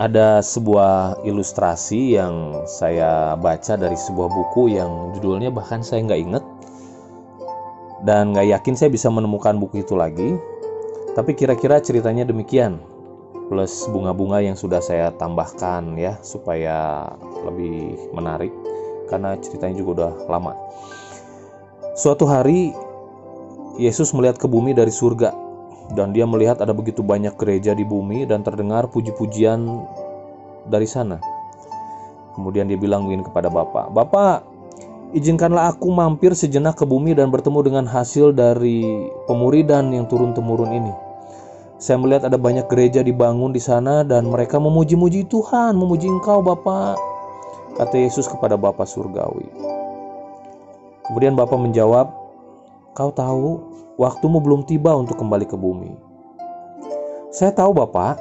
ada sebuah ilustrasi yang saya baca dari sebuah buku yang judulnya bahkan saya nggak inget dan nggak yakin saya bisa menemukan buku itu lagi. Tapi kira-kira ceritanya demikian, plus bunga-bunga yang sudah saya tambahkan ya supaya lebih menarik karena ceritanya juga udah lama. Suatu hari Yesus melihat ke bumi dari surga dan dia melihat ada begitu banyak gereja di bumi dan terdengar puji-pujian dari sana. Kemudian dia bilang begini kepada Bapak, Bapak, izinkanlah aku mampir sejenak ke bumi dan bertemu dengan hasil dari pemuridan yang turun-temurun ini. Saya melihat ada banyak gereja dibangun di sana dan mereka memuji-muji Tuhan, memuji Engkau Bapak. Kata Yesus kepada Bapak Surgawi. Kemudian Bapak menjawab, Kau tahu, waktumu belum tiba untuk kembali ke bumi. Saya tahu Bapak,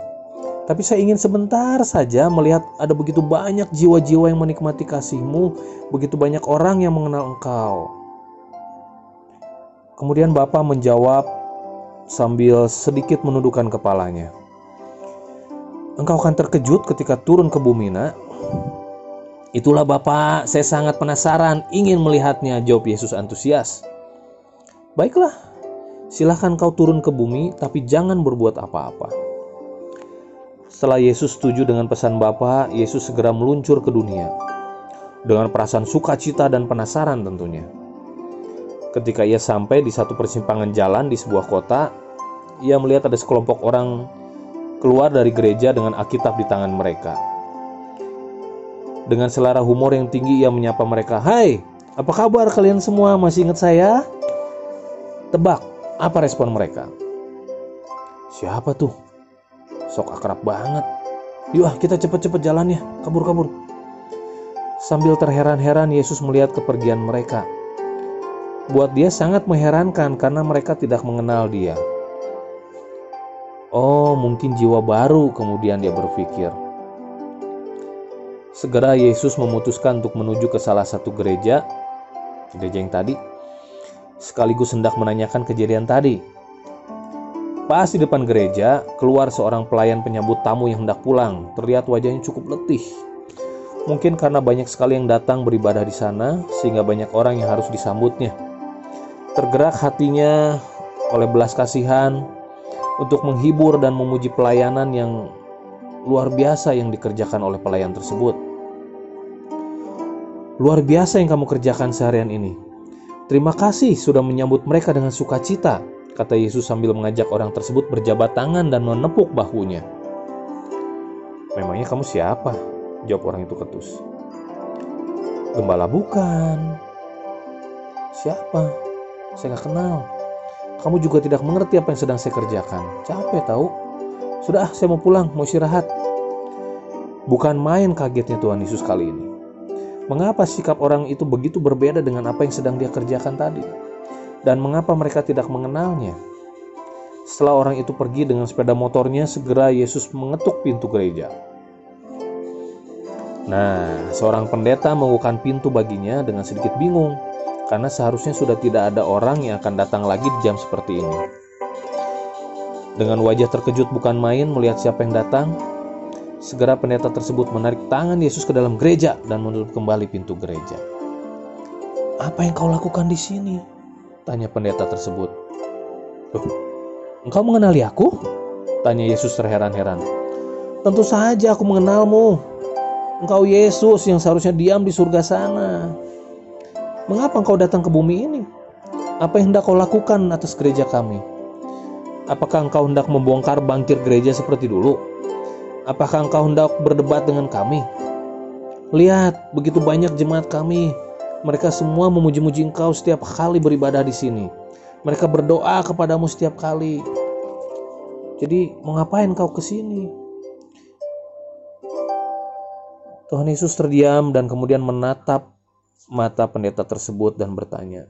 tapi saya ingin sebentar saja melihat ada begitu banyak jiwa-jiwa yang menikmati kasihmu, begitu banyak orang yang mengenal engkau. Kemudian Bapak menjawab sambil sedikit menundukkan kepalanya. Engkau akan terkejut ketika turun ke bumi, nak. Itulah Bapak, saya sangat penasaran, ingin melihatnya, jawab Yesus antusias. Baiklah, silahkan kau turun ke bumi, tapi jangan berbuat apa-apa. Setelah Yesus setuju dengan pesan Bapa, Yesus segera meluncur ke dunia dengan perasaan sukacita dan penasaran tentunya. Ketika ia sampai di satu persimpangan jalan di sebuah kota, ia melihat ada sekelompok orang keluar dari gereja dengan Alkitab di tangan mereka. Dengan selera humor yang tinggi ia menyapa mereka, "Hai, apa kabar kalian semua? Masih ingat saya?" Tebak, apa respon mereka? Siapa tuh? Sok akrab banget. Yuk ah kita cepet-cepet jalan ya, kabur-kabur. Sambil terheran-heran Yesus melihat kepergian mereka. Buat dia sangat mengherankan karena mereka tidak mengenal dia. Oh, mungkin jiwa baru kemudian dia berpikir. Segera Yesus memutuskan untuk menuju ke salah satu gereja, gereja yang tadi, sekaligus hendak menanyakan kejadian tadi. Pas di depan gereja, keluar seorang pelayan penyambut tamu yang hendak pulang. Terlihat wajahnya cukup letih. Mungkin karena banyak sekali yang datang beribadah di sana, sehingga banyak orang yang harus disambutnya. Tergerak hatinya oleh belas kasihan untuk menghibur dan memuji pelayanan yang luar biasa yang dikerjakan oleh pelayan tersebut. Luar biasa yang kamu kerjakan seharian ini. Terima kasih sudah menyambut mereka dengan sukacita kata Yesus sambil mengajak orang tersebut berjabat tangan dan menepuk bahunya. Memangnya kamu siapa? Jawab orang itu ketus. Gembala bukan. Siapa? Saya nggak kenal. Kamu juga tidak mengerti apa yang sedang saya kerjakan. Capek tahu? Sudah, saya mau pulang, mau istirahat. Bukan main kagetnya Tuhan Yesus kali ini. Mengapa sikap orang itu begitu berbeda dengan apa yang sedang dia kerjakan tadi? dan mengapa mereka tidak mengenalnya. Setelah orang itu pergi dengan sepeda motornya, segera Yesus mengetuk pintu gereja. Nah, seorang pendeta membukakan pintu baginya dengan sedikit bingung, karena seharusnya sudah tidak ada orang yang akan datang lagi di jam seperti ini. Dengan wajah terkejut bukan main melihat siapa yang datang, segera pendeta tersebut menarik tangan Yesus ke dalam gereja dan menutup kembali pintu gereja. Apa yang kau lakukan di sini? Tanya pendeta tersebut. Loh, engkau mengenali aku? Tanya Yesus terheran-heran. Tentu saja aku mengenalmu. Engkau Yesus yang seharusnya diam di surga sana. Mengapa engkau datang ke bumi ini? Apa yang hendak kau lakukan atas gereja kami? Apakah engkau hendak membongkar bangkir gereja seperti dulu? Apakah engkau hendak berdebat dengan kami? Lihat, begitu banyak jemaat kami mereka semua memuji-muji Engkau setiap kali beribadah di sini. Mereka berdoa kepadamu setiap kali. Jadi, mau ngapain kau ke sini? Tuhan Yesus terdiam dan kemudian menatap mata pendeta tersebut dan bertanya,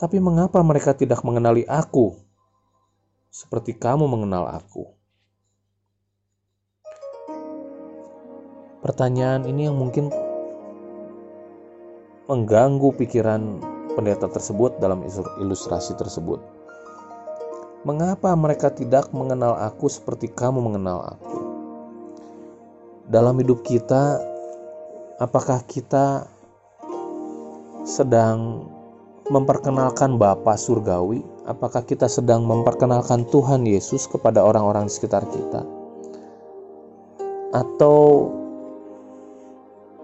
"Tapi mengapa mereka tidak mengenali aku seperti kamu mengenal aku?" Pertanyaan ini yang mungkin mengganggu pikiran pendeta tersebut dalam ilustrasi tersebut. Mengapa mereka tidak mengenal aku seperti kamu mengenal aku? dalam hidup kita apakah kita sedang memperkenalkan Bapa surgawi? Apakah kita sedang memperkenalkan Tuhan Yesus kepada orang-orang di sekitar kita? Atau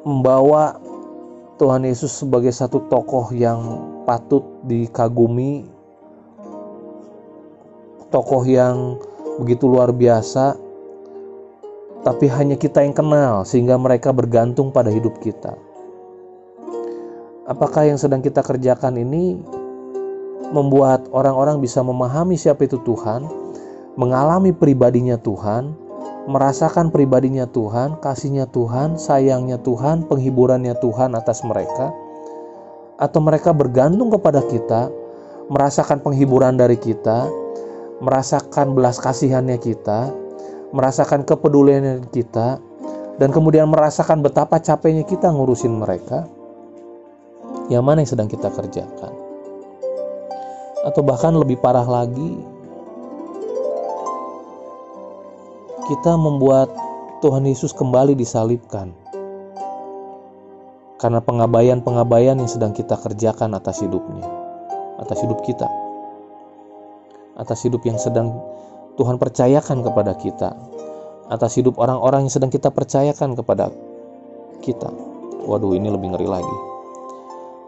membawa Tuhan Yesus sebagai satu tokoh yang patut dikagumi, tokoh yang begitu luar biasa, tapi hanya kita yang kenal, sehingga mereka bergantung pada hidup kita. Apakah yang sedang kita kerjakan ini membuat orang-orang bisa memahami siapa itu Tuhan, mengalami pribadinya Tuhan, merasakan pribadinya Tuhan, kasihnya Tuhan, sayangnya Tuhan, penghiburannya Tuhan atas mereka, atau mereka bergantung kepada kita, merasakan penghiburan dari kita, merasakan belas kasihannya kita, merasakan kepeduliannya kita, dan kemudian merasakan betapa capeknya kita ngurusin mereka yang mana yang sedang kita kerjakan. Atau bahkan lebih parah lagi, kita membuat Tuhan Yesus kembali disalibkan. Karena pengabaian-pengabaian yang sedang kita kerjakan atas hidupnya, atas hidup kita, atas hidup yang sedang Tuhan percayakan kepada kita, atas hidup orang-orang yang sedang kita percayakan kepada kita. Waduh, ini lebih ngeri lagi.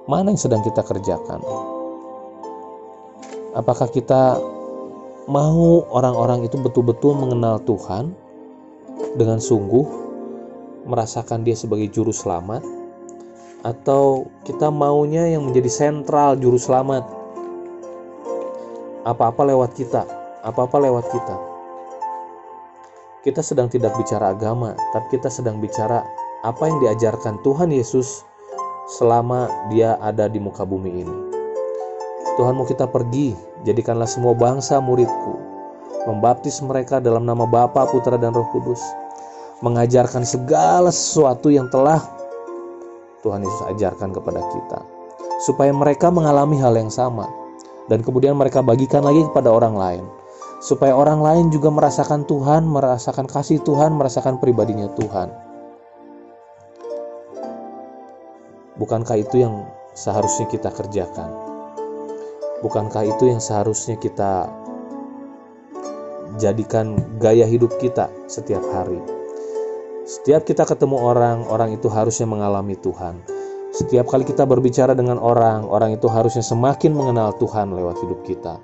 Mana yang sedang kita kerjakan? Apakah kita mau orang-orang itu betul-betul mengenal Tuhan dengan sungguh, merasakan Dia sebagai juru selamat, atau kita maunya yang menjadi sentral juru selamat? Apa-apa lewat kita, apa-apa lewat kita. Kita sedang tidak bicara agama, tapi kita sedang bicara apa yang diajarkan Tuhan Yesus selama dia ada di muka bumi ini. Tuhan mau kita pergi, jadikanlah semua bangsa muridku, membaptis mereka dalam nama Bapa, Putra, dan Roh Kudus, mengajarkan segala sesuatu yang telah Tuhan Yesus ajarkan kepada kita, supaya mereka mengalami hal yang sama, dan kemudian mereka bagikan lagi kepada orang lain, supaya orang lain juga merasakan Tuhan, merasakan kasih Tuhan, merasakan pribadinya Tuhan. Bukankah itu yang seharusnya kita kerjakan? Bukankah itu yang seharusnya kita jadikan gaya hidup kita setiap hari? Setiap kita ketemu orang, orang itu harusnya mengalami Tuhan. Setiap kali kita berbicara dengan orang, orang itu harusnya semakin mengenal Tuhan lewat hidup kita.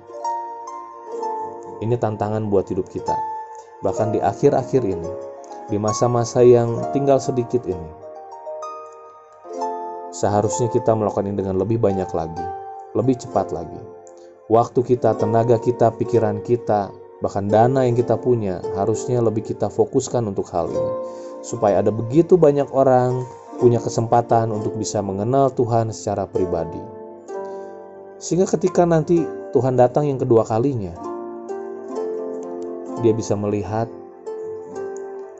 Ini tantangan buat hidup kita. Bahkan di akhir-akhir ini, di masa-masa yang tinggal sedikit ini, Seharusnya kita melakukan ini dengan lebih banyak lagi, lebih cepat lagi. Waktu kita, tenaga kita, pikiran kita, bahkan dana yang kita punya harusnya lebih kita fokuskan untuk hal ini. Supaya ada begitu banyak orang punya kesempatan untuk bisa mengenal Tuhan secara pribadi. Sehingga ketika nanti Tuhan datang yang kedua kalinya, dia bisa melihat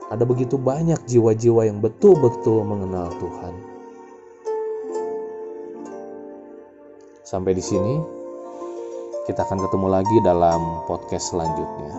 ada begitu banyak jiwa-jiwa yang betul-betul mengenal Tuhan. Sampai di sini, kita akan ketemu lagi dalam podcast selanjutnya.